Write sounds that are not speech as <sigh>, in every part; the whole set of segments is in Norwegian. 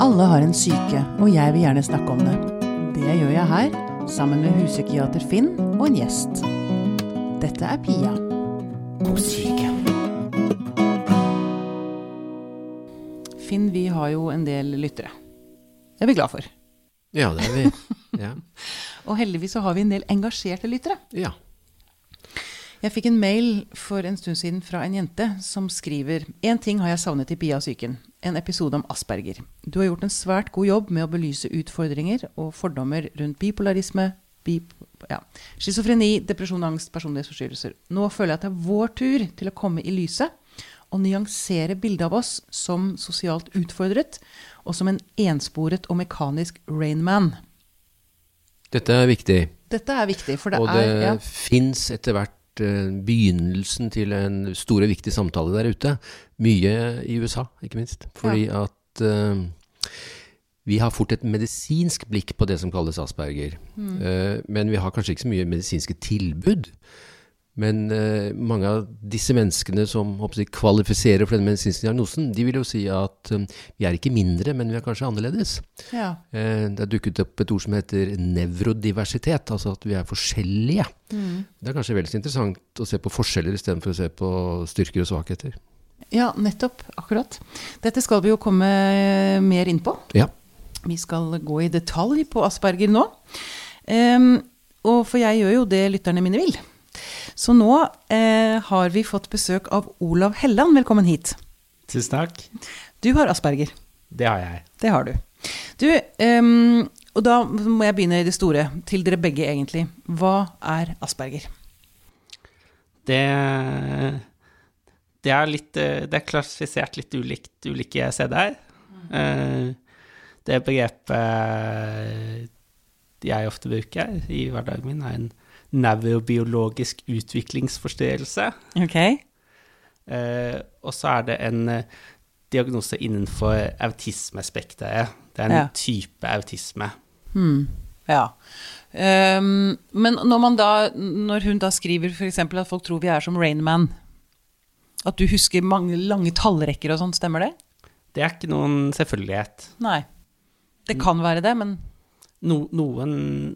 Alle har en syke, og jeg vil gjerne snakke om det. Det gjør jeg her, sammen med huspsykiater Finn og en gjest. Dette er Pia på syke. Finn, vi har jo en del lyttere. Det er vi glad for. Ja, det er vi. Ja. <laughs> Og heldigvis så har vi en del engasjerte lyttere. ja. Jeg fikk en mail for en stund siden fra en jente som skriver «En ting har jeg savnet i Pia og psyken. En episode om asperger. Du har gjort en svært god jobb med å belyse utfordringer og fordommer rundt bipolarisme, bip, ja, schizofreni, depresjon, angst, personlighetsforstyrrelser. Nå føler jeg at det er vår tur til å komme i lyset og nyansere bildet av oss som sosialt utfordret og som en ensporet og mekanisk Rainman. Dette er viktig. Dette er viktig, for det, og det er ja, fins etter hvert eh, begynnelsen til en stor og viktig samtale der ute. Mye i USA, ikke minst. Fordi at uh, vi har fort et medisinsk blikk på det som kalles asperger. Eh, men vi har kanskje ikke så mye medisinske tilbud. Men eh, mange av disse menneskene som håper kvalifiserer for den medisinske diagnosen, de vil jo si at eh, vi er ikke mindre, men vi er kanskje annerledes. ja. Eh, Det er dukket opp et ord som heter nevrodiversitet, altså at vi er forskjellige. Det er kanskje vel så interessant å se på forskjeller istedenfor å se på styrker og svakheter. Ja, nettopp. Akkurat. Dette skal vi jo komme mer inn på. Ja. Vi skal gå i detalj på asperger nå. Um, og for jeg gjør jo det lytterne mine vil. Så nå eh, har vi fått besøk av Olav Helland. Velkommen hit. Tusen takk. Du har asperger. Det har jeg. Det har du. Du, um, og da må jeg begynne i det store. Til dere begge, egentlig. Hva er asperger? Det, det er litt eh, Det er klassifisert litt ulikt ulike steder. Eh, Det begrepet jeg ofte bruker i hverdagen min, er en nevrobiologisk utviklingsforstyrrelse. Ok. Eh, og så er det en eh, diagnose innenfor autismespekteret. Det er en Ja. type autisme. Hmm. Ja. Um, men når, man da, når hun da skriver f.eks. at folk tror vi er som Rainman, at du husker mange lange tallrekker og sånn, stemmer det? Det er ikke noen selvfølgelighet. Nei. Det kan være det, men No, noen,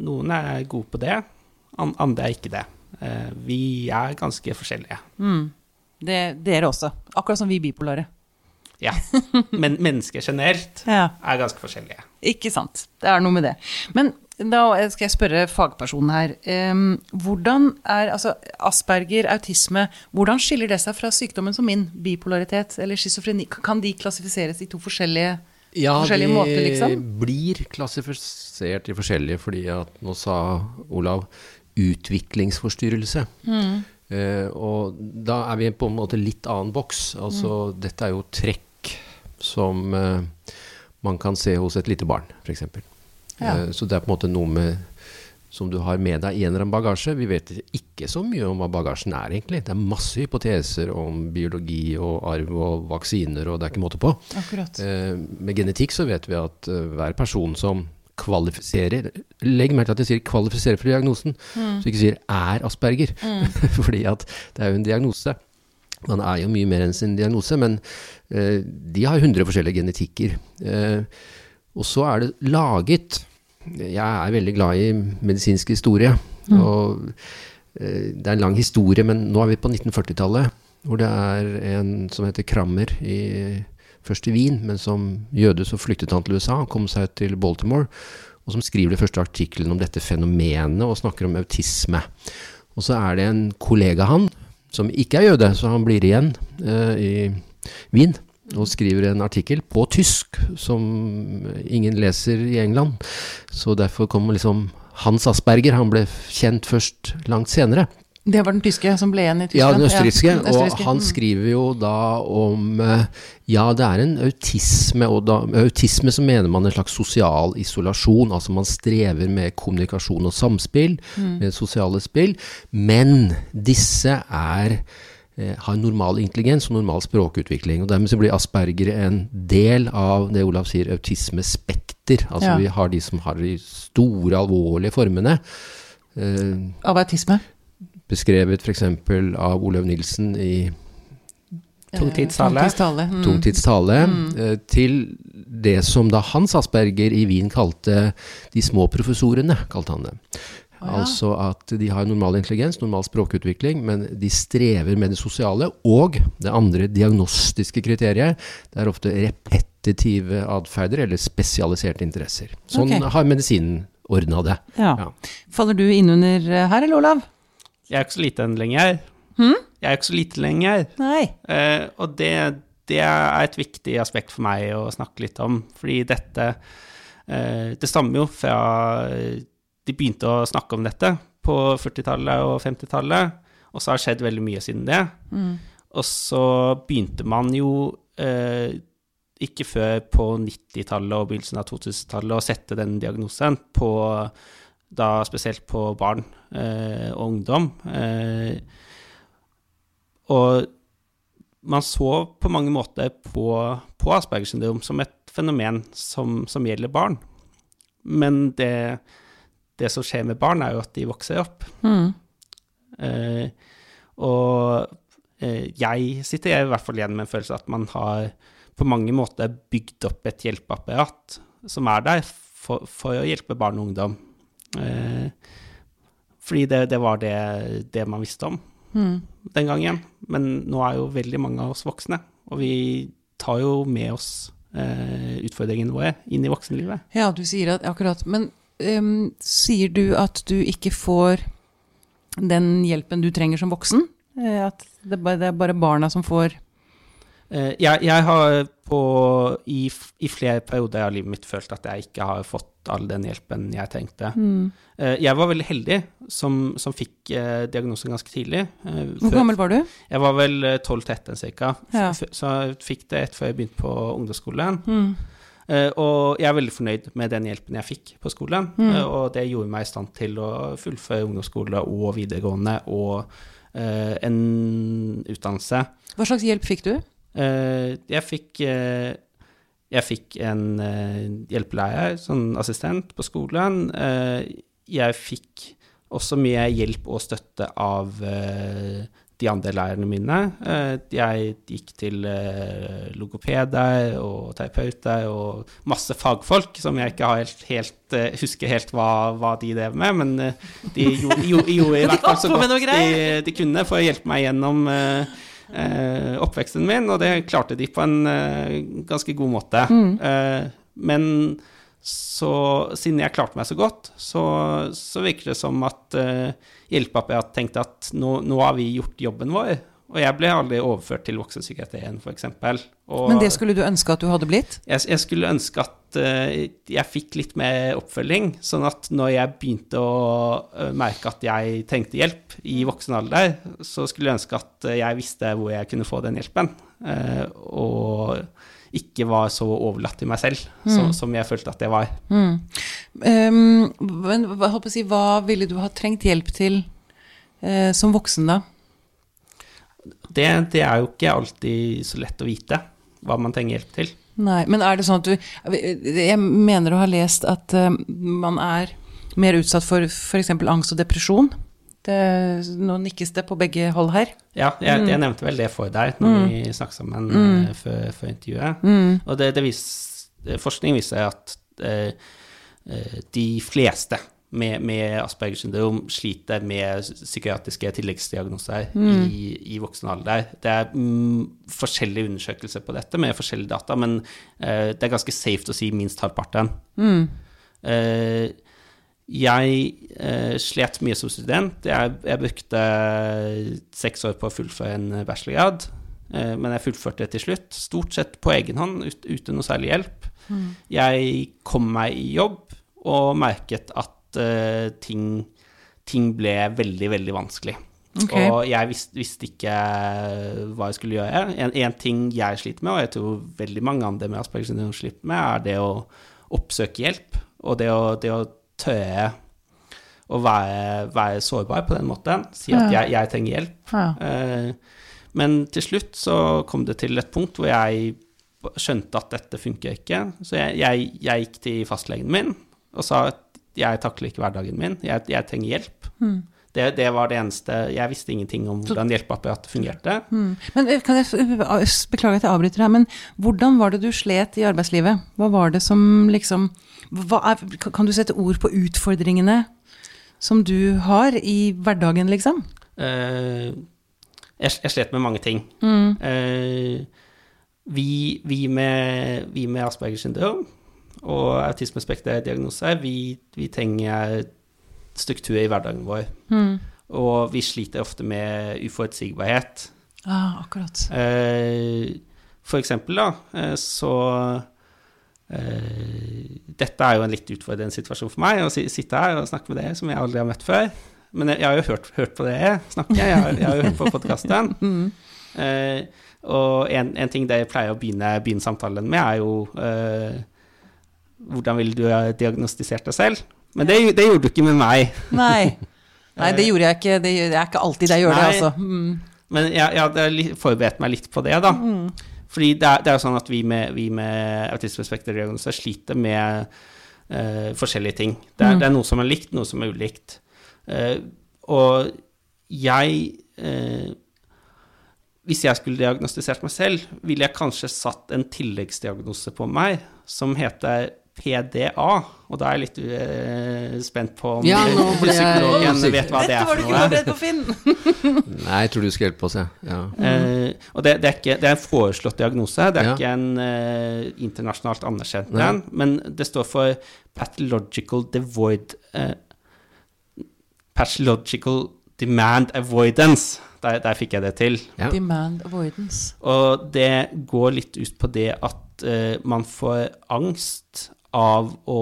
noen er gode på det, andre er ikke det. Eh, vi er ganske forskjellige. mm, det, dere også. Akkurat som vi bipolare. Ja. Men mennesker generelt <laughs> Ja. er ganske forskjellige. Ikke sant. Det er noe med det. Men da skal jeg spørre fagpersonen her. Ehm, hvordan er altså Asperger, autisme, hvordan skiller det seg fra sykdommen som min, bipolaritet eller schizofreni? Kan de klassifiseres i to forskjellige Ja, Forskjellige de måter, liksom? blir klassifisert i forskjellige, fordi at nå sa Olav utviklingsforstyrrelse. Eh, og da er vi på en måte litt annen boks. Altså, dette er jo trekk som eh, man kan se hos et lite barn, f.eks. Ja. Eh, så det er på en måte noe med som du har med deg i en eller annen bagasje. Vi vet ikke så mye om hva bagasjen er, egentlig. Det er masse hypoteser om biologi og arv og vaksiner, og det er ikke måte på. Akkurat. Eh, med genetikk så vet vi at hver person som kvalifiserer Legg merke til at jeg sier 'kvalifiserer for diagnosen', så ikke sier 'er Asperger'. <laughs> Fordi at det er jo en diagnose. Man er jo mye mer enn sin diagnose, men uh, de har 100 forskjellige genetikker. Uh, og så er det laget Jeg er veldig glad i medisinsk historie. Og uh, det er en lang historie, men nå er vi på 1940-tallet, hvor det er en som heter Krammer i først i Wien, men som jøde så flyktet han til USA, kom seg til Baltimore, og som skriver det første artikkelen om dette fenomenet og snakker om autisme. Og så er det en kollega han, som ikke er jøde, så han blir igjen eh, i Wien og skriver en artikkel på tysk som ingen leser i England. Så derfor kom liksom Hans Asperger, han ble kjent først langt senere. Det var den tyske som ble igjen i Ja, Tyskland? den østerrikske. den østerrikske. Og han Mm. skriver jo da om eh, Ja, det er en autisme, og da, med autisme så mener man en slags sosial isolasjon. Altså man strever med kommunikasjon og samspill, Mm. med sosiale spill. Men disse er eh, har normal intelligens og normal språkutvikling. og Dermed så blir Asperger en del av det Olav sier, autismespekter. Altså Ja. vi har de som har de store, alvorlige formene. Eh, Av autisme? Beskrevet f.eks. av Olaug Nilsen i Tungtidstale. Eh, tungtidstale. Mm. Tungtidstale, eh, til det som da Hans Asperger i Wien kalte de små professorene, kalte han det. Oh, ja. Altså at de har normal intelligens, normal språkutvikling, men de strever med det sosiale. Og det andre diagnostiske kriteriet, det er ofte repetitive atferder eller spesialiserte interesser. Sånn okay. har medisinen ordna det. Ja. Ja. Faller du innunder eh, her, eller Olav? Jeg er ikke så liten lenger. Hmm? Jeg er ikke så liten lenger. Nei. Eh, og det, det er et viktig aspekt for meg å snakke litt om, fordi dette eh, Det stammer jo fra eh, de begynte å snakke om dette på 40-tallet og 50-tallet, og så har det skjedd veldig mye siden det. Mm. Og så begynte man jo eh, ikke før på 90-tallet og begynnelsen av 2000-tallet å sette den diagnosen på da spesielt på barn eh, og ungdom. Eh, og man så på mange måter på, på Aspergers syndrom som et fenomen som, som gjelder barn. Men det, det som skjer med barn, er jo at de vokser opp. Mm. Eh, og eh, jeg sitter i hvert fall igjen med en følelse av at man har på mange måter bygd opp et hjelpeapparat som er der for, for å hjelpe barn og ungdom. Eh, fordi det, det var det, det man visste om Mm. den gangen. Men nå er jo veldig mange av oss voksne, og vi tar jo med oss eh, utfordringene våre inn i voksenlivet. Ja, du sier at akkurat Men um, sier du at du ikke får den hjelpen du trenger som voksen? Eh, At det, er bare barna som får jeg, jeg har på, i, i flere perioder av livet mitt følt at jeg ikke har fått all den hjelpen jeg trengte. Mm. jeg var veldig heldig som, som fikk eh, diagnosen ganske tidlig. Eh, Hvor før- gammel var du? Jeg var vel eh, 12-13 ca. Ja. Så jeg fikk det etter før jeg begynte på ungdomsskolen. Mm. Eh, og jeg er veldig fornøyd med den hjelpen jeg fikk på skolen. Mm. eh, og det gjorde meg i stand til å fullføre ungdomsskole og videregående og eh, en utdannelse. Hva slags hjelp fikk du? Eh, jeg fikk eh, jeg fikk en eh, hjelpelærer, sånn assistent, på skolen. Jeg fikk også mye hjelp og støtte av de andre lærerne mine. Jeg gikk til logopeder og terapeuter og masse fagfolk som jeg ikke har helt, helt husker helt hva, hva de drev med, men de gjorde, gjorde, i <laughs> hvert fall så godt de, de kunne for å hjelpe meg gjennom eh, eh, oppveksten min, og det klarte de på en eh, ganske god måte. Eh, men så, siden jeg klarte meg så godt, så, så virker det som at eh, hjelpeapparatet tenkte at nå, nå har vi gjort jobben vår. Og jeg ble aldri overført til voksenpsykiatrien, f.eks. Men det skulle du ønske at du hadde blitt? Jeg, jeg skulle ønske at eh, jeg fikk litt mer oppfølging, sånn at når jeg begynte å eh, merke at jeg trengte hjelp i voksen alder, så skulle jeg ønske at jeg visste hvor jeg kunne få den hjelpen, eh, og ikke var så overlatt til meg selv som, som jeg følte at jeg var. Mm. Um, men hva, si, hva ville du ha trengt hjelp til uh, som voksen, da? Det, det er jo ikke alltid så lett å vite hva man trenger hjelp til. Nei, men er det sånn at du Jeg mener å ha lest at eh, man er mer utsatt for f.eks. angst og depresjon. Det, nå nikkes det på begge hold her. Ja, jeg, jeg nevnte vel det for deg når vi snakket sammen eh, før, før intervjuet. Og det, det vis, forskning viser at eh, de fleste med, med Aspergers syndrom sliter med psykiatriske tilleggsdiagnoser i, i voksen alder. Det er mm, forskjellige undersøkelser på dette med forskjellige data, men uh, det er ganske safe å si minst halvparten. Eh, jeg uh, slet mye som student. Jeg, jeg brukte seks år på å fullføre en bachelorgrad, men jeg fullførte det til slutt. Stort sett på egen hånd, ut, uten noe særlig hjelp. Jeg kom meg i jobb og merket at eh, ting, ting ble veldig, veldig vanskelig. Okay. Og jeg visste, visste ikke hva jeg skulle gjøre. En, en ting jeg sliter med, og jeg tror veldig mange andre med Aspergers syndrom sliter med, er det å oppsøke hjelp, og det å, det å tørre å være, være sårbar på den måten. Si at Ja. jeg, jeg trenger hjelp. Ja. Eh, men til slutt så kom det til et punkt hvor jeg skjønte at dette funker ikke. Så jeg, jeg, jeg gikk til fastlegen min og sa at jeg takler ikke hverdagen min, jeg, jeg trenger hjelp. Det, det var det eneste Jeg visste ingenting om hvordan hjelpeapparatet fungerte. Mm. Men eh, kan jeg, Beklager at jeg avbryter her, men hvordan var det du slet i arbeidslivet? Hva var det som liksom er, Kan du sette ord på utfordringene som du har i hverdagen, liksom? Uh, jeg, jeg slet med mange ting. Mm. Uh, vi, vi, med, vi med Aspergers syndrom og autismespekterdiagnose, vi, vi trenger struktur i hverdagen vår. Mm. Og vi sliter ofte med uforutsigbarhet. Ah, akkurat. Eh, for eksempel, da, eh, så eh, Dette er jo en litt utfordrende situasjon for meg, å si, sitte her og snakke med dere som jeg aldri har møtt før. Men jeg, jeg har jo hørt, hørt på dere snakke, jeg har, jeg har jo hørt på podkasten. <laughs> Eh, og en, en ting dere pleier å begynne, begynne samtalen med, er jo eh, Hvordan ville du ha diagnostisert deg selv? Men det, det gjorde du ikke med meg. <laughs> Nei. Nei, det gjorde jeg ikke. Det, er ikke alltid jeg gjør det, altså. Mm. Men jeg, jeg hadde forberedt meg litt på det, da. Fordi det er, det er jo sånn at vi med, vi med autismespekterdiagnoser sliter med uh, forskjellige ting. Det er, det er noe som er likt, noe som er ulikt. Uh, og jeg uh, Hvis jeg skulle diagnostisert meg selv, ville jeg kanskje satt en tilleggsdiagnose på meg som heter PDA, og da er jeg litt uh, spent på om Ja, <laughs> psykologen jeg vet hva det Dette er var du for ikke noe. forberedt på, Finn! <laughs> Nei, jeg tror du skal hjelpe oss, jeg. Ja. Uh, og det, det, er ikke, det er en foreslått diagnose, det er Ja. ikke en uh, internasjonalt anerkjent en, men det står for pathological devoid eh, Pathological demand avoidance. Der, der fikk jeg det til. Ja. Demand avoidance. Og det går litt ut på det at man får angst av å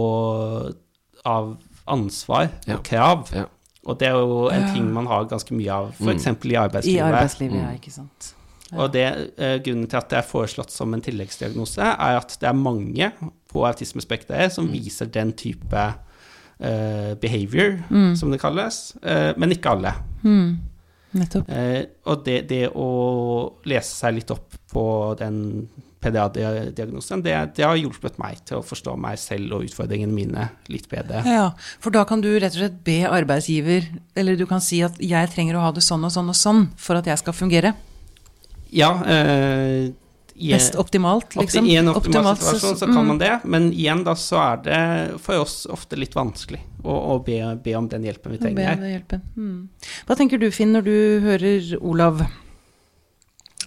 Av ansvar Ja. og krav. Ja. Og det er jo en ting man har ganske mye av, f.eks. i I arbeidslivet. arbeidslivet, ja, Mm. ikke sant. Og det, eh, grunnen til at det er foreslått som en tilleggsdiagnose, er at det er mange på autismespekteret som viser den type eh, behavior, som det kalles, eh, men ikke alle. Mm. Nettopp. Eh, og det, det å lese seg litt opp på den PDA-diagnosen, det, det har hjulpet meg til å forstå meg selv og utfordringene mine litt bedre. Ja, for da kan du rett og slett be arbeidsgiver, eller du kan si at jeg trenger å ha det sånn og sånn og sånn for at jeg skal fungere. Ja, eh, i, Mest optimalt, liksom. I en optimal Optimalt, situasjon så mm. kan man det, men igjen da så er det for oss ofte litt vanskelig å, å be, be om den hjelpen vi trenger. hjelpen. Hmm. Hva tenker du, Finn, når du hører Olav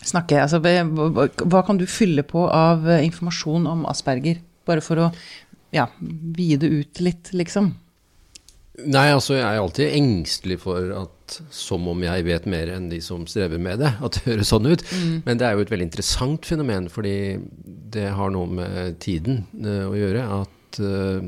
snakke? Altså, hva, kan du fylle på av eh, informasjon om asperger? Bare for å ja, vie det ut litt, liksom. Nei, altså jeg er alltid engstelig for at som om jeg vet mer enn de som strever med det, at det høres sånn ut. Men det er jo et veldig interessant fenomen, fordi det har noe med tiden uh, å gjøre. At uh,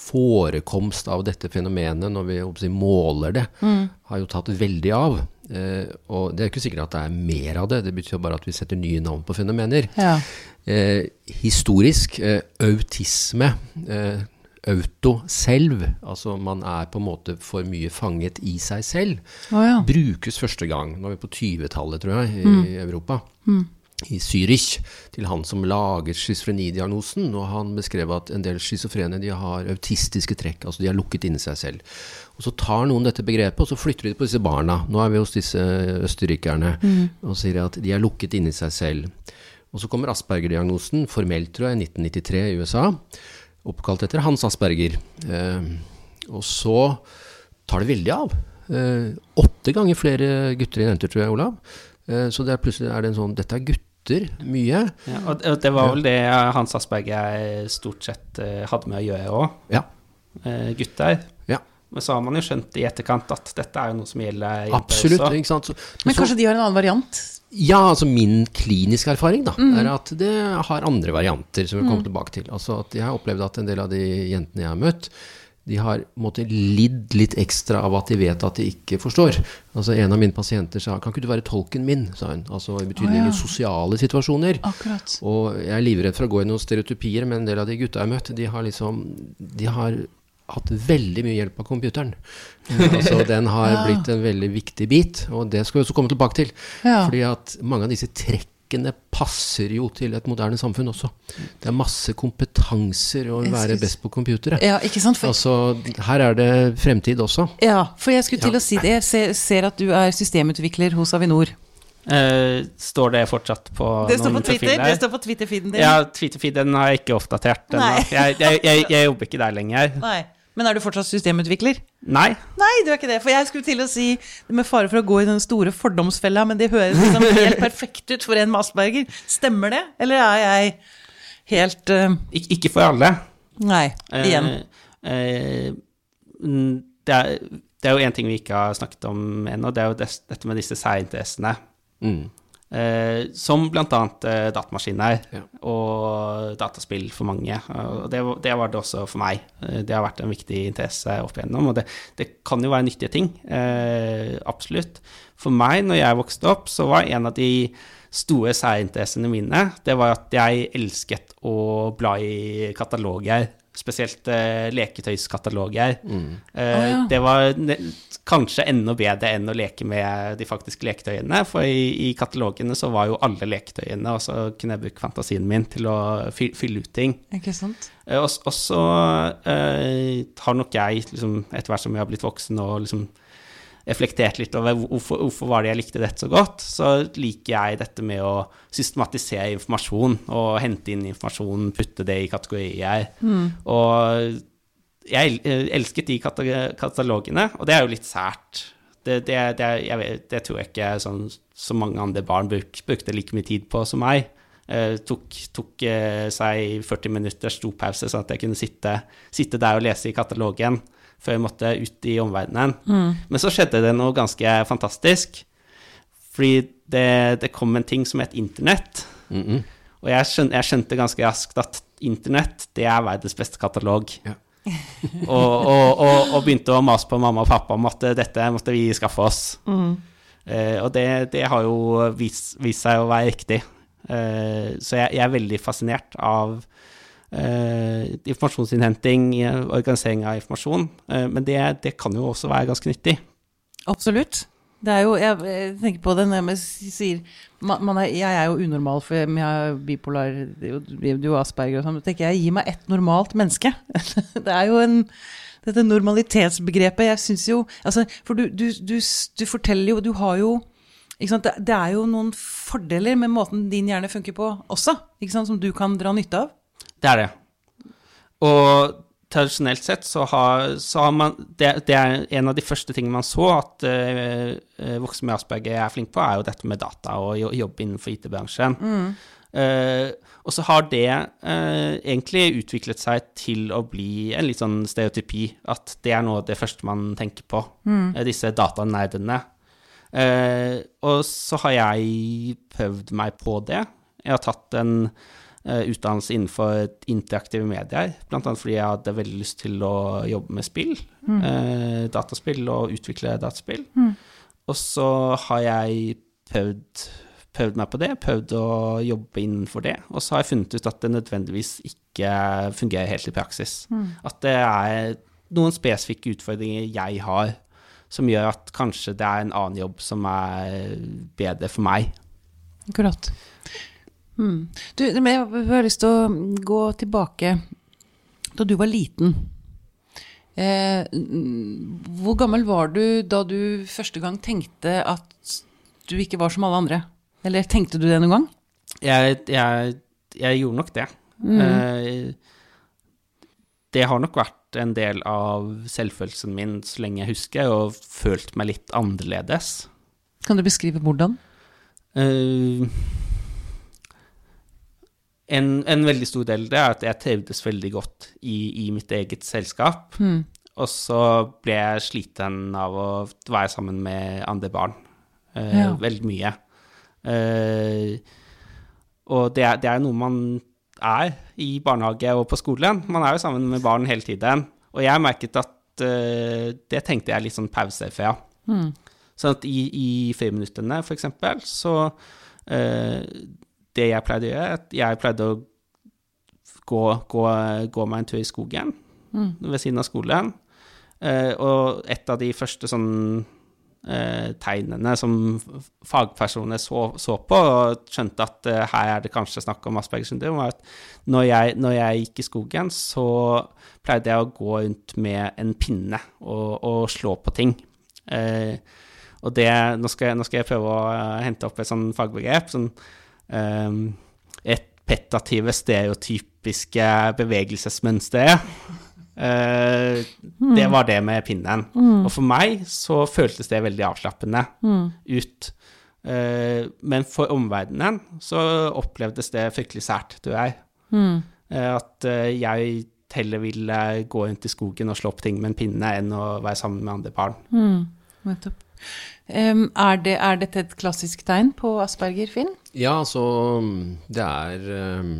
forekomst av dette fenomenet, når vi si, måler det, har jo tatt veldig av. Eh, og det er ikke sikkert at det er mer av det, det betyr jo bare at vi setter nye navn på fenomener. Ja. Uh, historisk uh, autisme, eh, auto selv, altså man er på en måte for mye fanget i seg selv, oh, ja. brukes første gang, nå er vi på 20-tallet tror jeg, i Europa. I Zürich, til han som lager schizofrenidiagnosen, og han beskrev at en del schizofrene de har autistiske trekk, altså de har lukket inni seg selv. Og så tar noen dette begrepet, og så flytter de det på disse barna. Nå er vi hos disse østerrikerne, og sier at de er lukket inni seg selv. Og så kommer Asperger-diagnosen, formelt tror jeg, i 1993 i USA, oppkalt etter Hans Asperger. Eh, og så tar det veldig av. Eh, åtte ganger flere gutter enn jenter, tror jeg, Olav. Eh, så det er plutselig er det en sånn Dette er gutter, mye. Ja, og, det var vel det Hans Asperger stort sett eh, hadde med å gjøre òg, Ja. eh, gutter. ja. Men så har man jo skjønt i etterkant at dette er jo noe som gjelder jenter Absolutt. også. ikke sant? Så, Men men kanskje de har en annen variant? Ja, altså min kliniske erfaring da, er at det har andre varianter som vi kommer tilbake til. Altså at jeg har opplevd at en del av de jentene jeg har møtt, de har måtte, lidd litt ekstra av at de vet at de ikke forstår. Altså En av mine pasienter sa 'Kan ikke du være tolken min?' sa hun. Altså i betydningen oh, ja. sosiale situasjoner. Akkurat. Og jeg er livredd for å gå i noen stereotypier, men en del av de gutta jeg har møtt, de har liksom De har hatt veldig mye hjelp av computeren. <laughs> Altså Den har Ja. blitt en veldig viktig bit, og det skal vi også komme tilbake til. Ja. Fordi at mange av disse teknikkene passer jo til et moderne samfunn også. Det er masse kompetanser å være best på computere. Ja, ikke sant? For, Altså, her er det fremtid også. ja, for jeg skulle til Ja. å si det. Jeg ser, ser at du er systemutvikler hos Avinor. Uh, står det fortsatt på Det står noen på Twitter, profiler? det står på Twitter-feeden din. Ja, Twitter-feeden har jeg ikke oppdatert ennå. Jeg, jeg, jeg, jeg jobber ikke der lenger. Nei. Men er du fortsatt systemutvikler? Nei. Nei, du er ikke det. For jeg skulle til å si, med fare for å gå i den store fordomsfella, men det høres liksom helt <laughs> perfekt ut for en med Asperger. Stemmer det? Eller er jeg helt uh... Ik ikke for alle. Nei. Igjen. Uh, eh, mm, det, er, det er jo én ting vi ikke har snakket om ennå, det er jo dette med disse særinteressene. Mm. Eh, som annet eh, datamaskiner Ja. og dataspill for mange. Og det, var- det var det også for meg. Eh, det har vært en viktig interesse opp igjennom, og det, det kan jo være nyttige ting. Eh, absolutt. For meg, når jeg vokste opp, så var en av de store særinteressene mine, det var at jeg elsket å bla i kataloger. Spesielt eh, leketøyskataloger. Eh, oh, ja. Det var kanskje enda bedre enn å leke med de faktiske leketøyene, for i, i katalogene så var jo alle leketøyene, og så kunne jeg bruke fantasien min til å fy fylle ut ting. Ikke sant? Eh, Og, og så eh, har nok jeg, liksom, etter hvert som jeg har blitt voksen og liksom reflektert litt over hvorfor, hvorfor var det jeg likte dette så godt, så liker jeg dette med å systematisere informasjon og hente inn informasjon, putte det i kategorier. Og jeg eh, elsket de katalogene, og det er jo litt sært. Det, det, det, jeg vet, det tror jeg ikke sånn, så mange andre barn bruk, brukte like mye tid på som meg. Eh, tok tok eh, seg 40 minutters stopause, sånn at jeg kunne sitte, sitte der og lese i katalogen før jeg måtte ut i omverdenen. Men så skjedde det noe ganske fantastisk. Fordi det, det kom en ting som het internett. Mm -mm. Og jeg skjønte, jeg skjønte ganske raskt at internett, det er verdens beste katalog. Ja. <laughs> og, og, og, og begynte å mase på mamma og pappa om at dette måtte vi skaffe oss. Eh, og det, det har jo vist, vist seg å være riktig. Eh, så jeg, jeg er veldig fascinert av eh, informasjonsinnhenting, organisering av informasjon. Eh, men det, det kan jo også være ganske nyttig. Absolutt. Det er jo, jeg, tenker på det når jeg sier man, er, Jeg er jo unormal, for jeg er bipolar, du og Asperger og sånn. Da tenker jeg, gi meg ett normalt menneske. <laughs> Det er jo en Dette normalitetsbegrepet, jeg syns jo altså, For du, du, du, du forteller jo Du har jo? Det, det er jo noen fordeler med måten din hjerne funker på også, som du kan dra nytte av. Det er det. Og tradisjonelt sett så har, så har man det, det er en av de første tingene man så at uh, voksne med Asperger er flinke på, er jo dette med data og jobb innenfor IT-bransjen. Eh, og så har det uh, egentlig utviklet seg til å bli en litt sånn stereotypi, at det er noe av det første man tenker på, eh, disse datanerdene. Og så har jeg prøvd meg på det. Jeg har tatt en utdannelse innenfor interaktive medier, annet fordi jeg hadde veldig lyst til å jobbe med spill, eh, dataspill og utvikle dataspill. Og så har jeg prøvd, prøvd meg på det, prøvd å jobbe innenfor det, og så har jeg funnet ut at det nødvendigvis ikke fungerer helt i praksis. At det er noen spesifikke utfordringer jeg har, som gjør at kanskje det er en annen jobb som er bedre for meg. Akkurat. Hmm. Du, jeg har lyst til å gå tilbake da du var liten. Eh, mm, hvor gammel var du da du første gang tenkte at du ikke var som alle andre? Eller tenkte du det noen gang? Jeg, jeg, jeg gjorde nok det. Eh, det har nok vært en del av selvfølelsen min så lenge jeg husker, og følt meg litt annerledes. Kan du beskrive hvordan? Eh, en, en veldig stor del det er at jeg trivdes veldig godt i, i mitt eget selskap. Og så ble jeg sliten av å være sammen med andre barn eh, Ja. veldig mye. Eh, og det er, det er noe man er i barnehage og på skolen. Man er jo sammen med barn hele tiden. Og jeg merket at eh, det tenkte jeg litt sånn pause fra. Sånn at i, i friminuttene, for eksempel, så eh, Det jeg pleide å gjøre, at jeg pleide å gå, gå, gå meg en tur i skogen ved siden av skolen. Eh, og et av de første sånn eh, tegnene som fagpersoner så, så på, og skjønte at eh, her er det kanskje snakk om Aspergers syndrom, var at når jeg, når jeg gikk i skogen, så pleide jeg å gå rundt med en pinne og, og slå på ting. Eh, og det nå skal, jeg, nå skal jeg prøve å eh, hente opp et sånn fagbegrep. Sånn, eh, et petative stereotypiske bevegelsesmønster. Eh, Det var det med pinnen. Og for meg så føltes det veldig avslappende ut. Eh, men for omverdenen så opplevdes det fryktelig sært, tror jeg. Eh, at eh, jeg heller ville gå rundt i skogen og slå opp ting med en pinne enn å være sammen med andre barn. Nettopp. Em, er, det, er dette et klassisk tegn på Asperger, Finn? Ja, altså det er um,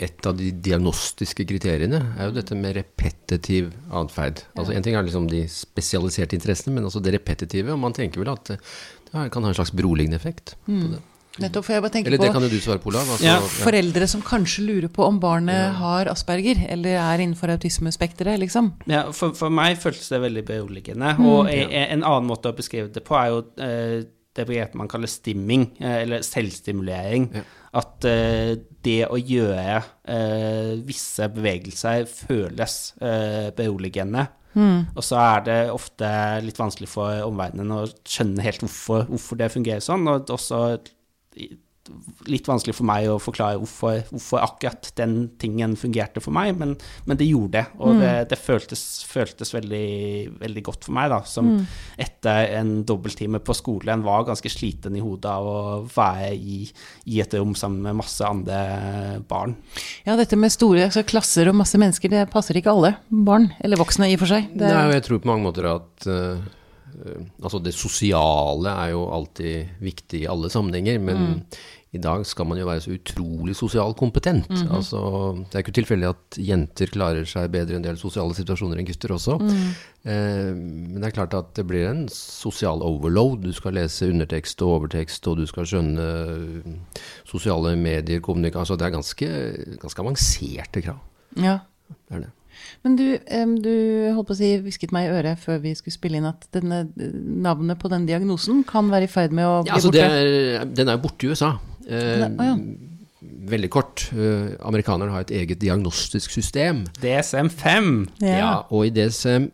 Et av de diagnostiske kriteriene er jo dette med repetitiv atferd. Altså En ting er liksom de spesialiserte interessene, men også det repetitive. Og man tenker vel at det det kan ha en slags beroligende effekt. på det. Nettopp, for jeg bare tenker Eller det på kan jo du svare på, Olav. Altså, Ja, foreldre som kanskje lurer på om barnet har Asperger, eller er innenfor autismespekteret, liksom. Ja, for, for meg føltes det veldig beroligende. Og e- e- en annen måte å beskrive det på er jo eh, det begrepet man kaller stimming, eh, eller selvstimulering. Ja. At eh, det å gjøre eh, visse bevegelser føles eh, beroligende. Og så er det ofte litt vanskelig for omverdenen å skjønne helt hvorfor, hvorfor det fungerer sånn, og også litt vanskelig for meg å forklare hvorfor, hvorfor akkurat den tingen fungerte for meg, men, men det gjorde det. Og det, det føltes, føltes veldig, veldig godt for meg, da, som etter en dobbelttime på skolen var ganske sliten i hodet av å være i, i et rom sammen med masse andre barn. Ja, dette med store altså klasser og masse mennesker, det passer ikke alle barn, eller voksne i og for seg. Det, Nei, og jeg tror på mange måter at eh, altså det sosiale er jo alltid viktig i alle sammenhenger, men i dag skal man jo være så utrolig sosialt kompetent. altså, det er ikke tilfeldig at jenter klarer seg bedre i en del sosiale situasjoner enn gutter også. Eh, men det er klart at det blir en sosial overload. Du skal lese undertekst og overtekst, og du skal skjønne eh, sosiale medier, kommunikasjon. Altså, det er ganske, ganske avanserte krav. ja. Det er det. Men du, du holdt på å si, hvisket meg i øret før vi skulle spille inn at denne, navnet på den diagnosen kan være i ferd med å bli Ja, altså det borte. er, den er jo borte i USA. Eh, er- Veldig kort. Eh, amerikanerne har et eget diagnostisk system. DSM-5. Ja. og i DSM-3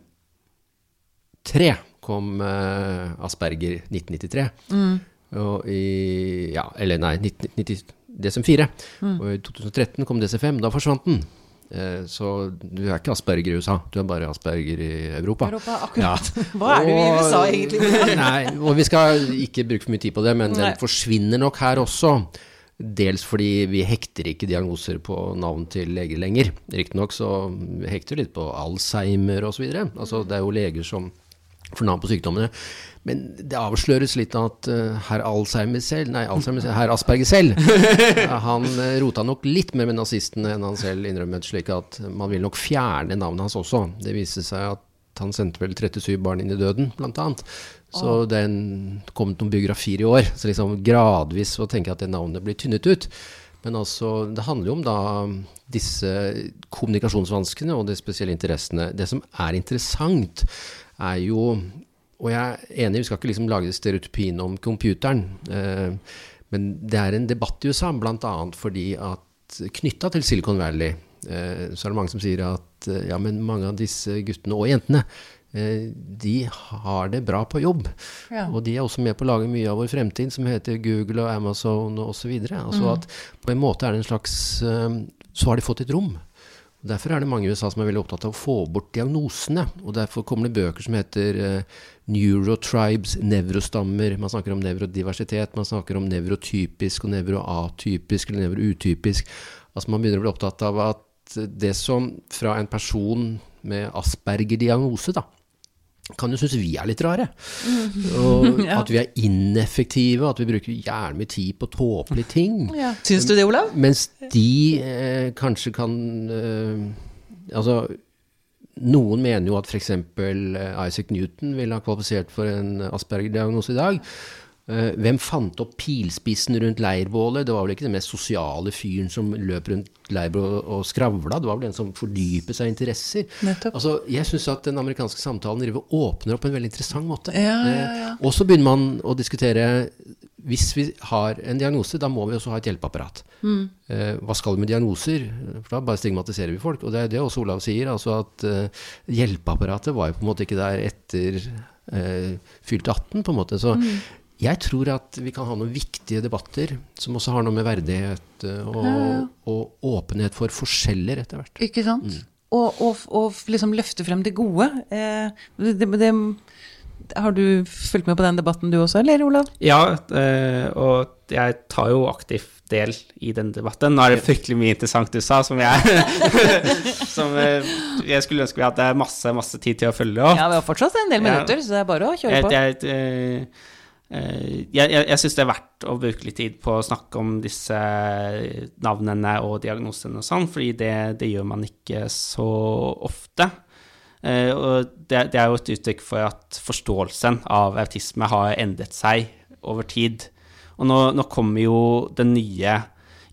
kom eh, Asperger 1993. Mm. Og i Ja, eller nei, 1990, DSM-4. Mm. Og i 2013 kom DSM-5. Da forsvant den. Eh, så du er ikke Asperger i USA, du er bare Asperger i Europa. Europa, akkurat. <laughs> Hva er du i USA egentlig? <laughs> Nei, og vi skal ikke bruke for mye tid på det, men Nei. den forsvinner nok her også. Dels fordi vi hekter ikke diagnoser på navn til leger lenger. Riktignok så vi hekter litt på Alzheimer osv. Altså, det er jo leger som får navn på sykdommene. Men det avsløres litt at uh, herr Alzheimer selv, nei, Alzheimer selv, herr Asperger selv, <laughs> eh, han uh, rota nok litt mer med nazistene enn han selv innrømmet, slik at man vil nok fjerne navnet hans også. Det viste seg at han sendte vel 37 barn inn i døden, blant annet. Så det er en- kom noen biografier i år. Så liksom gradvis så tenker jeg at det navnet blir tynnet ut. Men altså, det handler jo om da disse kommunikasjonsvanskene og de spesielle interessene. Det som er interessant, er jo Og jeg er enig, vi skal ikke liksom lage stereotypien om computeren. Eh, men det er en debatt i USA, bl.a. fordi at knytta til Silicon Valley, eh, så er det mange som sier at eh, ja, men mange av disse guttene og jentene eh, de har det bra på jobb. Ja. Og de er også med på å lage mye av vår fremtid, som heter Google og Amazon osv. Altså at på en måte er det en slags Så har de fått et rom. Derfor er det mange i USA som er veldig opptatt av å få bort diagnosene. Og derfor kommer det bøker som heter uh, Neurotribes, nevrostammer. Man snakker om nevrodiversitet, man snakker om nevrotypisk og nevroatypisk eller nevroutypisk. Altså Man begynner å bli opptatt av at det som fra en person med Asperger-diagnose, da, kan jo synes vi er litt rare. Og <laughs> at vi er ineffektive, at vi bruker gjerne mye tid på tåpelige ting. Ja. Syns du det, Olav? Mens de eh, kanskje kan eh, Altså, noen mener jo at f.eks. Eh, Isaac Newton ville ha kvalifisert for en Asperger-diagnose i dag. Eh, hvem fant opp pilspissen rundt leirbålet? Det var vel ikke den mest sosiale fyren som løp rundt leirbålet og skravla, det var vel en som fordypet seg i interesser. Nettopp. Altså, jeg syns at den amerikanske samtalen åpner opp på en veldig interessant måte. Ja, ja, ja. Eh, Og så begynner man å diskutere hvis vi har en diagnose, da må vi også ha et hjelpeapparat. Mm. Eh, hva skal vi med diagnoser? For da bare stigmatiserer vi folk. Og det er det også Olav sier, altså at hjelpeapparatet var jo på en måte ikke der etter fylte 18, på en måte. Så Mm. Jeg tror at vi kan ha noen viktige debatter som også har noe med verdighet eh, og, og åpenhet for forskjeller etter hvert. Ikke sant? Mm. Og, og, og liksom løfte frem det gode. Eh, det, det, har du fulgt med på den debatten du også, eller Olav? Ja, eh, og jeg tar jo aktivt del i den debatten. Nå er det fryktelig mye interessant du sa, som jeg <laughs> Som eh, jeg skulle ønske vi hadde masse, masse tid til å følge opp. Ja, vi har fortsatt en del Ja. minutter, så det er bare å kjøre på. Jeg, jeg, eh, jeg, jeg, jeg syns det er verdt å bruke litt tid på å snakke om disse navnene og diagnosene og sånn, fordi det, det gjør man ikke så ofte. Eh, og det, det er jo et uttrykk for at forståelsen av autisme har endret seg over tid. Og nå, nå kommer jo den nye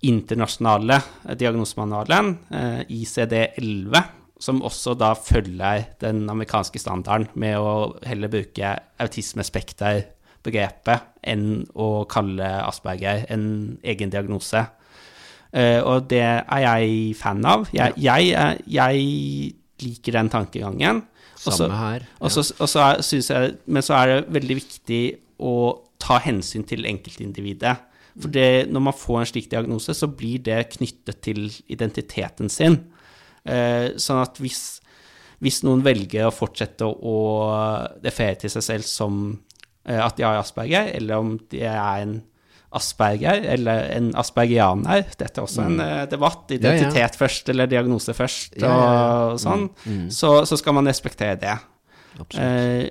internasjonale diagnosemanualen, eh, ICD-11, som også da følger den amerikanske standarden med å heller bruke autismespekterbegrepet enn å kalle Asperger en egen diagnose. Eh, og det er jeg fan av. Jeg, jeg, jeg liker den tankegangen. Også- Samme her. Ja. er, jeg, men så er det veldig viktig å ta hensyn til enkeltindividet. For det, når man får en slik diagnose, så blir det knyttet til identiteten sin. Eh, sånn at hvis, hvis noen velger å fortsette å referere til seg selv som at de har Asperger, eller om de er en Asperger eller en aspergianer. Dette er også en eh, debatt. Identitet Ja, ja. Identitet først eller diagnose først, Ja, ja, ja. og sånn. Mm. Så, så skal man respektere det. Absolutt. Eh,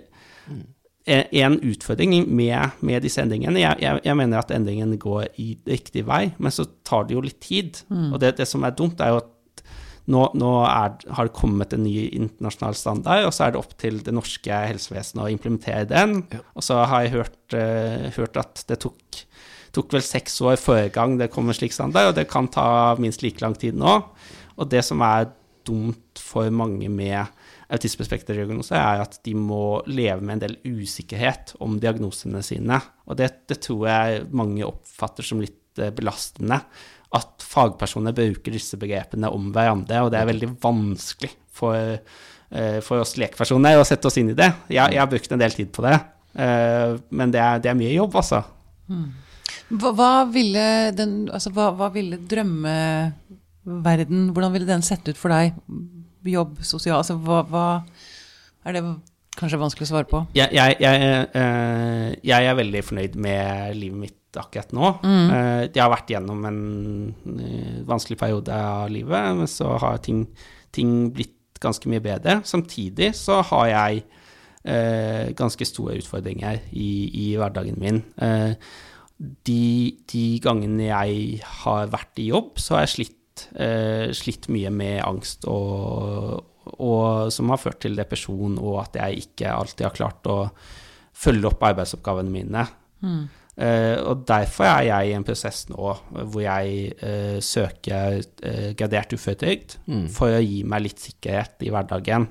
en- utfordring med, med disse endringene jeg, jeg, jeg mener at endringene går i riktig vei, men så tar det jo litt tid. Og det, det som er dumt, er jo at nå, nå er, har det kommet en ny internasjonal standard, og så er det opp til det norske helsevesenet å implementere den. Ja. Og så har jeg hørt, uh, hørt at det tok, tok vel seks år forrige gang det kom en slik standard, og det kan ta minst like lang tid nå. Og det som er dumt for mange med autismespekterdiagnose, er at de må leve med en del usikkerhet om diagnosene sine. Og det, det tror jeg mange oppfatter som litt eh, belastende. At fagpersoner bruker disse begrepene om hverandre, og det er veldig vanskelig for, eh, for oss lekpersoner å sette oss inn i det. Jeg, jeg har brukt en del tid på det, eh, men det er, det er mye jobb, altså. Hva, hva ville den Altså, hva, hva ville drømmeverden Hvordan ville den sett ut for deg? Jobb, sosial Altså, hva, hva Er det kanskje vanskelig å svare på? Jeg, jeg, jeg, eh, jeg er veldig fornøyd med livet mitt akkurat nå. Eh, jeg har vært gjennom en eh, vanskelig periode av livet, men så har ting, ting blitt ganske mye bedre. Samtidig så har jeg eh, ganske store utfordringer i, i hverdagen min. Eh, de, de gangene jeg har vært i jobb, så har jeg slitt, eh, slitt mye med angst, og, og som har ført til depresjon, og at jeg ikke alltid har klart å følge opp arbeidsoppgavene mine. Eh, og derfor er jeg i en prosess nå hvor jeg eh, søker eh, gradert uføretrygd for å gi meg litt sikkerhet i hverdagen.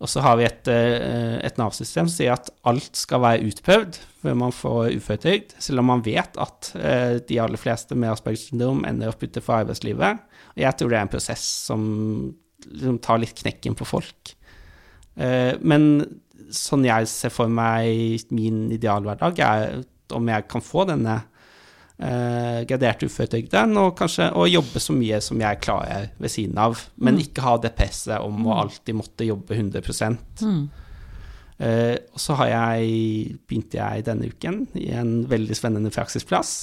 Og så har vi et, eh, et Nav-system som sier at alt skal være utprøvd før man får uføretrygd, selv om man vet at eh, de aller fleste med Aspergers syndrom ender opp utenfor arbeidslivet. Og jeg tror det er en prosess som, som tar litt knekken på folk. Eh, men sånn jeg ser for meg min idealhverdag, er om jeg kan få denne eh, graderte uføretrygden, og kanskje å jobbe så mye som jeg klarer ved siden av, men ikke ha det presset om å alltid måtte jobbe 100 Eh, og så har jeg, begynte jeg denne uken i en veldig spennende praksisplass.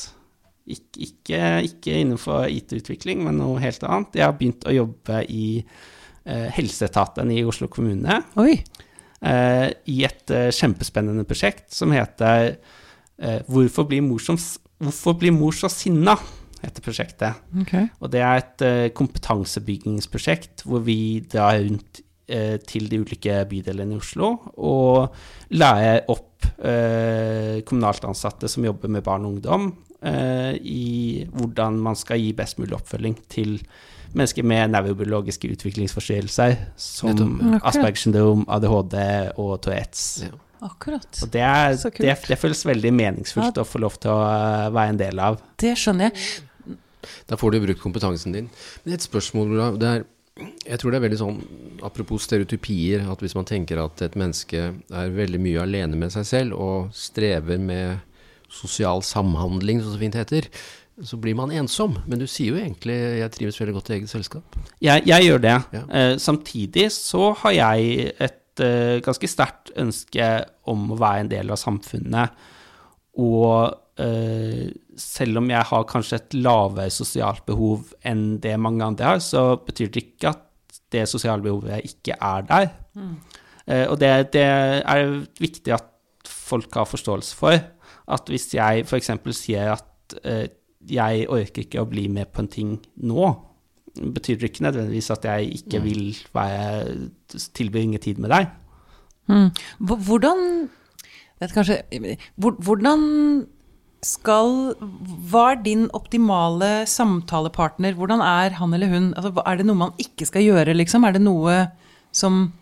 Ik ikke, ikke innenfor IT-utvikling, men noe helt annet. Jeg har begynt å jobbe i eh, helseetaten i Oslo kommune. Eh, i et eh, kjempespennende prosjekt som heter Hvorfor blir mor, som, hvorfor blir mor så sinna? heter prosjektet. Okay. Og det er et eh, kompetansebyggingsprosjekt hvor vi drar rundt eh, til de ulike bydelene i Oslo. Og lærer opp eh, kommunalt ansatte som jobber med barn og ungdom, eh, i hvordan man skal gi best mulig oppfølging til mennesker med nevrobiologiske utviklingsforstyrrelser, som okay. Aspergers syndrom, ADHD og Tourettes. Ja. Akkurat. Og det, er, Så kult. det, det føles veldig meningsfullt Ja. å få lov til å eh, være en del av. Det skjønner jeg. Da får du brukt kompetansen din. Men et spørsmål, Olav. Jeg tror det er veldig sånn, apropos stereotypier, at hvis man tenker at et menneske er veldig mye alene med seg selv og strever med sosial samhandling, som så fint heter, så blir man ensom. Men du sier jo egentlig 'jeg trives veldig godt i eget selskap'. Jeg, jeg gjør det. Ja. Uh, samtidig så har jeg et eh, ganske sterkt ønske om å være en del av samfunnet. Og eh, selv om jeg har kanskje et lavere sosialt behov enn det mange andre har, så betyr det ikke at det sosiale behovet ikke er der. Eh, og det, det er viktig at folk har forståelse for. At hvis jeg f.eks. sier at eh, jeg orker ikke å bli med på en ting nå, betyr det ikke nødvendigvis at jeg ikke vil være, tilbringe tid med deg. Mm. Hvordan vet kanskje, Hvordan skal Hva er din optimale samtalepartner? Hvordan er han eller hun? Altså, er det noe man ikke skal gjøre, liksom? Er det noe som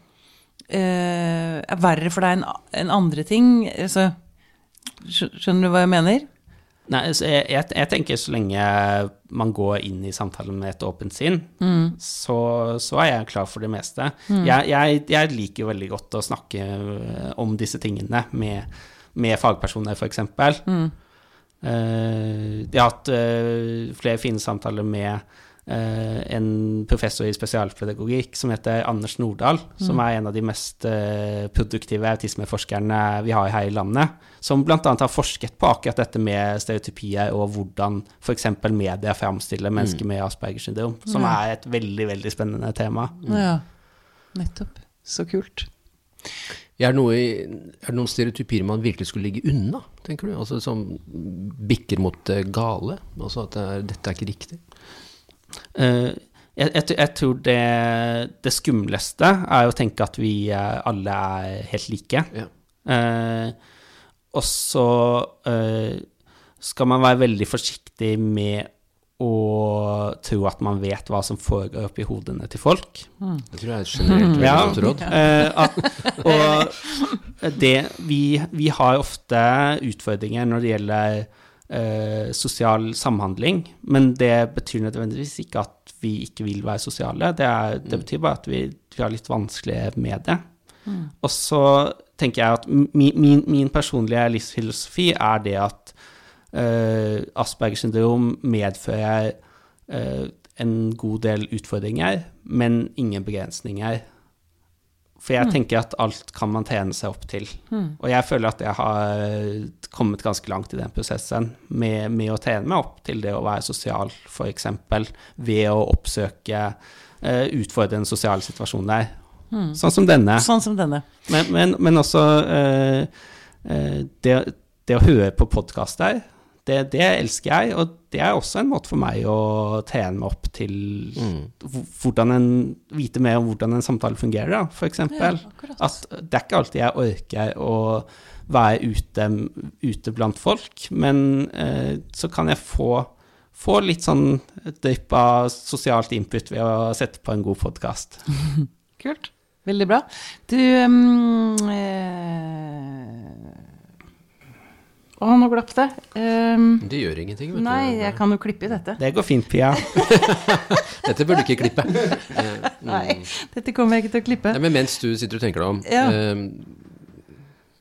eh, er verre for deg enn andre ting? Altså, skjønner du hva jeg mener? Nei, jeg, jeg, jeg tenker så lenge man går inn i samtalen med et åpent sinn, så, så er jeg klar for det meste. Jeg, jeg, jeg liker jo veldig godt å snakke øh, om disse tingene med, med fagpersoner, f.eks. Mm. jeg har hatt uh, flere fine samtaler med uh, en professor i spesialpedagogikk som heter Anders Nordahl, som er en av de mest øh, produktive autismeforskerne vi har her i landet. Som bl.a. har forsket på akkurat dette med stereotypier og hvordan f.eks. media framstiller mennesker med Aspergers syndrom, som Ja. er et veldig, veldig spennende tema. Ja, nettopp. Så kult. Er det, noe, i- er det noen stereotypier man virkelig skulle ligge unna, tenker du? Altså Som bikker mot det gale? Altså at det er, dette er ikke riktig? Eh, jeg, jeg, jeg tror det, det skumleste er å tenke at vi eh, alle er helt like. Ja. Eh, og så eh, skal man være veldig forsiktig med å tro at man vet hva som foregår oppi hodene til folk. Det tror jeg er et generelt veldig Ja. godt råd. <laughs> Eh, at, og det, vi, vi har ofte utfordringer når det gjelder eh, sosial samhandling, men det betyr nødvendigvis ikke at vi ikke vil være sosiale. Det, er, det betyr bare at vi, vi har litt vanskelig med det. Og så tenker jeg at min, min, min personlige livsfilosofi er det at uh, Aspergers syndrom medfører eh, en god del utfordringer, men ingen begrensninger. For jeg tenker at alt kan man trene seg opp til. Og jeg føler at jeg har kommet ganske langt i den prosessen med, med å trene meg opp til det å være sosial, f.eks. ved å oppsøke uh, utfordrende sosiale situasjoner. Sånn som denne. Sånn som denne. Men, men, men også uh, uh, det, det å høre på podkaster, det, det elsker jeg. Og det er også en måte for meg å trene meg opp til mm. hvordan en, vite mer om hvordan en samtale fungerer, f.eks. for eksempel. At det er ikke alltid jeg orker å være ute, ute blant folk, men eh, så kan jeg få, få litt sånn drypp av sosialt input ved å sette på en god podkast. <laughs> Kult. Veldig bra. Du um, eh, Å, nå glapp det. Um, Det gjør ingenting, vet du. nei, jeg kan jo klippe i dette. Det går fint, Pia. <laughs> Dette burde du ikke klippe. Eh, <laughs> Nei, dette kommer jeg ikke til å klippe. Nei, men mens du sitter og tenker deg om Ja. eh,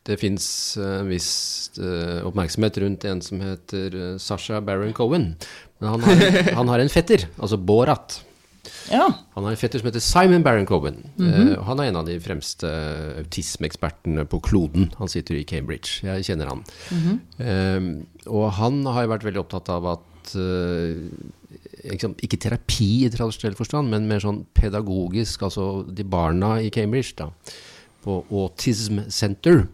Det fins en viss uh, oppmerksomhet rundt en som heter uh, Sasha Baron Cohen. Men han har, han har en fetter, altså Borat. Ja. Han har en fetter som heter Simon Baron Cohen. Mm -hmm. uh, han er en av de fremste autismeekspertene på kloden. Han sitter i Cambridge. Jeg kjenner han. Mm -hmm. uh, og han har jo vært veldig opptatt av at uh, liksom, Ikke terapi i tradisjonell forstand, men mer sånn pedagogisk. Altså de barna i Cambridge, da, på Autism Center,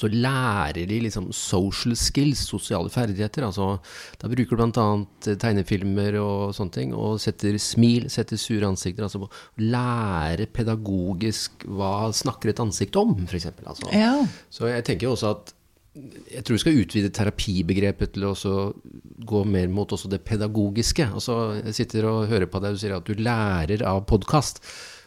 så lærer de liksom social skills, sosiale ferdigheter. altså Da bruker du bl.a. tegnefilmer og sånne ting, og setter smil, setter sure ansikter. altså Lære pedagogisk hva snakker et ansikt om, f.eks. Altså. Ja. Så jeg tenker også at jeg tror vi skal utvide terapibegrepet til å gå mer mot også det pedagogiske. Altså, jeg sitter og hører på deg, du sier at du lærer av podkast.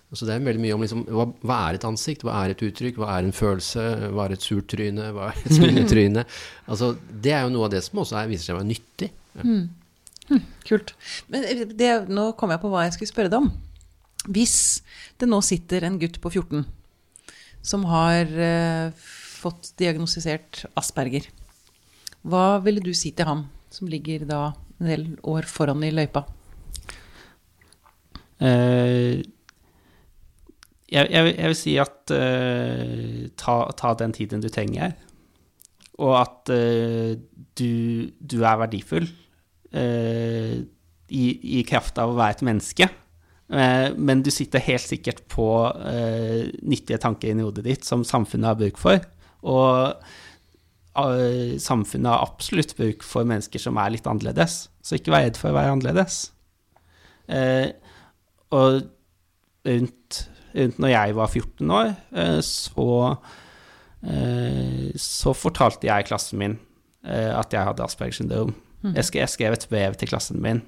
Altså, det er veldig mye om liksom, hva, hva, er et ansikt, hva er et uttrykk, hva er en følelse, hva er et surt tryne, hva er et smilende <laughs> altså, det er jo noe av det som også er, viser seg å være nyttig. Ja. Mm. Hm, kult. Men det, nå kom jeg på hva jeg skulle spørre deg om. Hvis det nå sitter en gutt på 14 som har eh, fått diagnostisert Asperger. Hva ville du si til ham, som ligger da en del år foran i løypa? Uh, jeg, jeg, jeg, vil si at uh, ta, ta, den tiden du trenger, og at uh, du, du, er verdifull i, i, kraft av å være et menneske. men du sitter helt sikkert på nyttige tanker inni hodet ditt som samfunnet har bruk for. Og uh, samfunnet har absolutt bruk for mennesker som er litt annerledes. Så ikke vær redd for å være annerledes. Uh, og rundt, rundt når jeg var 14 år, uh, så, så fortalte jeg klassen min at jeg hadde Aspergers syndrom. Mm. Jeg, skrev, et brev til klassen min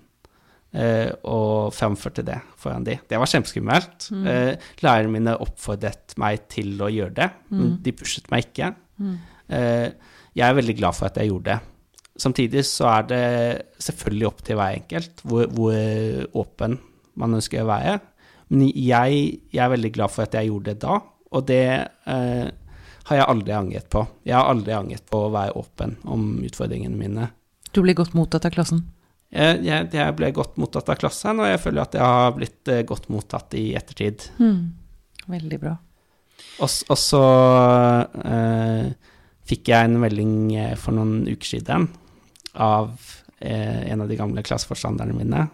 og framførte det foran de. Det var kjempeskummelt. Mm. Uh, lærerne mine oppfordret meg til å gjøre det, men de pushet meg ikke. Jeg er veldig glad for at jeg gjorde det. Samtidig så er det selvfølgelig opp til hver enkelt hvor, hvor åpen man ønsker å være. Men jeg, jeg, er veldig glad for at jeg gjorde det da, og det har jeg aldri angret på. Jeg har aldri angret på å være åpen om utfordringene mine. Du ble godt mottatt av klassen? Jeg, jeg, jeg, ble godt mottatt av klassen, og jeg føler at jeg har blitt uh, godt mottatt i ettertid. Mm. Veldig bra. Og, og så eh, fikk jeg en melding eh, for noen uker siden av eh, en av de gamle klasseforstanderne mine,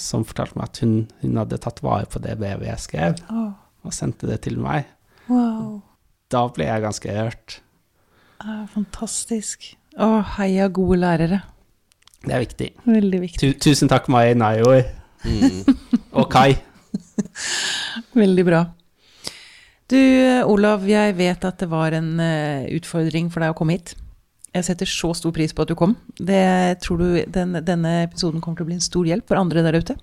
som fortalte meg at hun, hun hadde tatt vare på det brevet jeg skrev, oh. og sendte det til meg. Wow. Da ble jeg ganske rørt. Ah, fantastisk. Å, heia gode lærere. Det er viktig. Veldig viktig. tusen takk, Mai Naioi. Mm. og Kai. <laughs> Veldig bra. Du, Olav, jeg vet at det var en uh, utfordring for deg å komme hit. Jeg setter så stor pris på at du kom. Det, tror du den, denne episoden kommer til å bli en stor hjelp for andre der ute?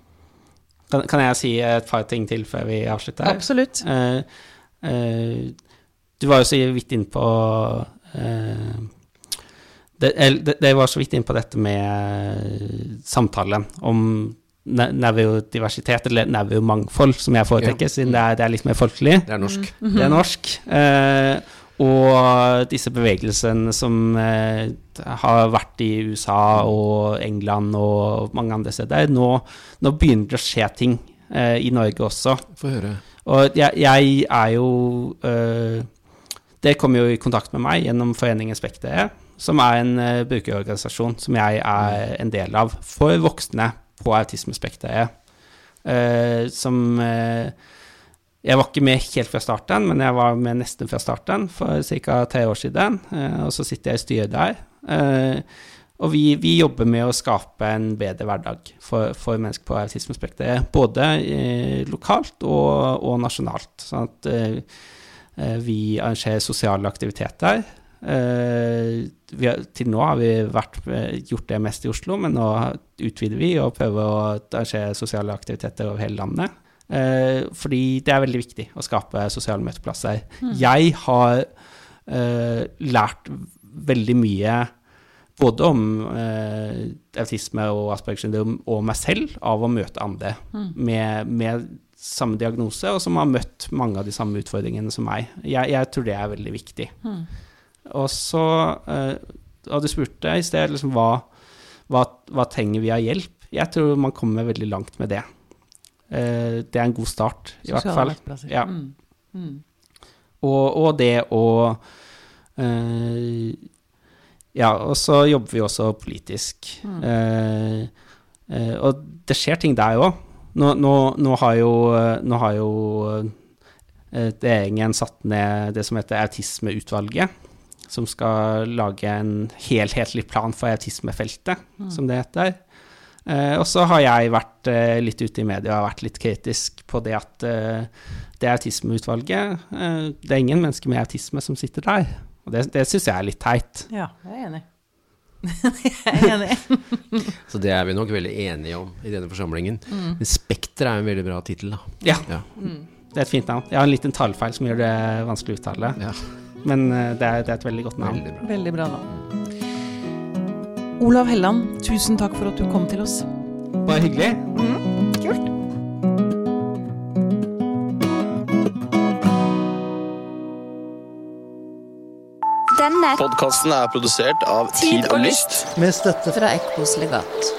Kan, kan jeg si et par ting til før vi avslutter? Absolutt. Uh, uh, du var jo så vidt inne på det, det, det, var så vidt inn på dette med samtale om nevrodiversitet, eller nevromangfold, som jeg foretrekker, ja. siden det er, det er, litt mer folkelig. Det er norsk. Mm -hmm. Det er norsk. Eh, og disse bevegelsene som eh, har vært i USA og England og mange andre steder. Nå, nå begynner det å skje ting eh, i Norge også. Få høre. Og jeg, jeg er jo eh, Det kom jo i kontakt med meg gjennom foreningen Spektere, som er en uh, brukerorganisasjon som jeg er en del av for voksne på autismespekteret. Uh, som uh, Jeg var ikke med helt fra starten, men jeg var med nesten fra starten for ca. tre år siden. og så sitter jeg i styret der. og vi, vi, jobber med å skape en bedre hverdag for, for mennesker på autismespekteret. Både lokalt og, og, nasjonalt. Sånn at vi arrangerer sosiale aktiviteter. Har, til nå har vi vært, eh, gjort det mest i Oslo, men nå utvider vi og prøver å arrangere sosiale aktiviteter over hele landet. Uh, fordi det er veldig viktig å skape sosiale møteplasser. Mm. Jeg har uh, lært veldig mye både om autisme og Aspergers syndrom og meg selv av å møte andre mm. med, med, samme diagnose, og som har møtt mange av de samme utfordringene som meg. Jeg, jeg tror det er veldig viktig. Mm. Og så eh, Og du spurte i sted liksom, hva, hva, hva, trenger vi av hjelp. Jeg tror man kommer veldig langt med det. Eh, det er en god start, i hvert fall. Ja. Mm. Mm. Og, og, det å eh, Ja, og så jobber vi også politisk. Mm. Eh, og det skjer ting der òg. Nå, nå, nå, har jo, nå har jo regjeringen satt ned det som heter Autismeutvalget som skal lage en helhetlig plan for autismefeltet, som det heter. Eh, og så har jeg vært eh, litt ute i media og vært litt kritisk på det at eh, det autismeutvalget Det er ingen mennesker med autisme som sitter der. Og det, det syns jeg er litt teit. Ja, jeg er enig. <laughs> jeg er enig. Så det er vi nok veldig enige om i denne forsamlingen. Mm. Men Spekter er en veldig bra tittel, da. Ja, Ja. det er et fint navn. Jeg har en liten tallfeil som gjør det vanskelig å uttale, ja. men det er, det er et veldig godt navn. Veldig bra. Veldig bra navn. Olav Helland, tusen takk for at du kom til oss. Bare hyggelig. Kult. Denne Podkasten er produsert av Tid og Lyst. med støtte fra Ekkos legat.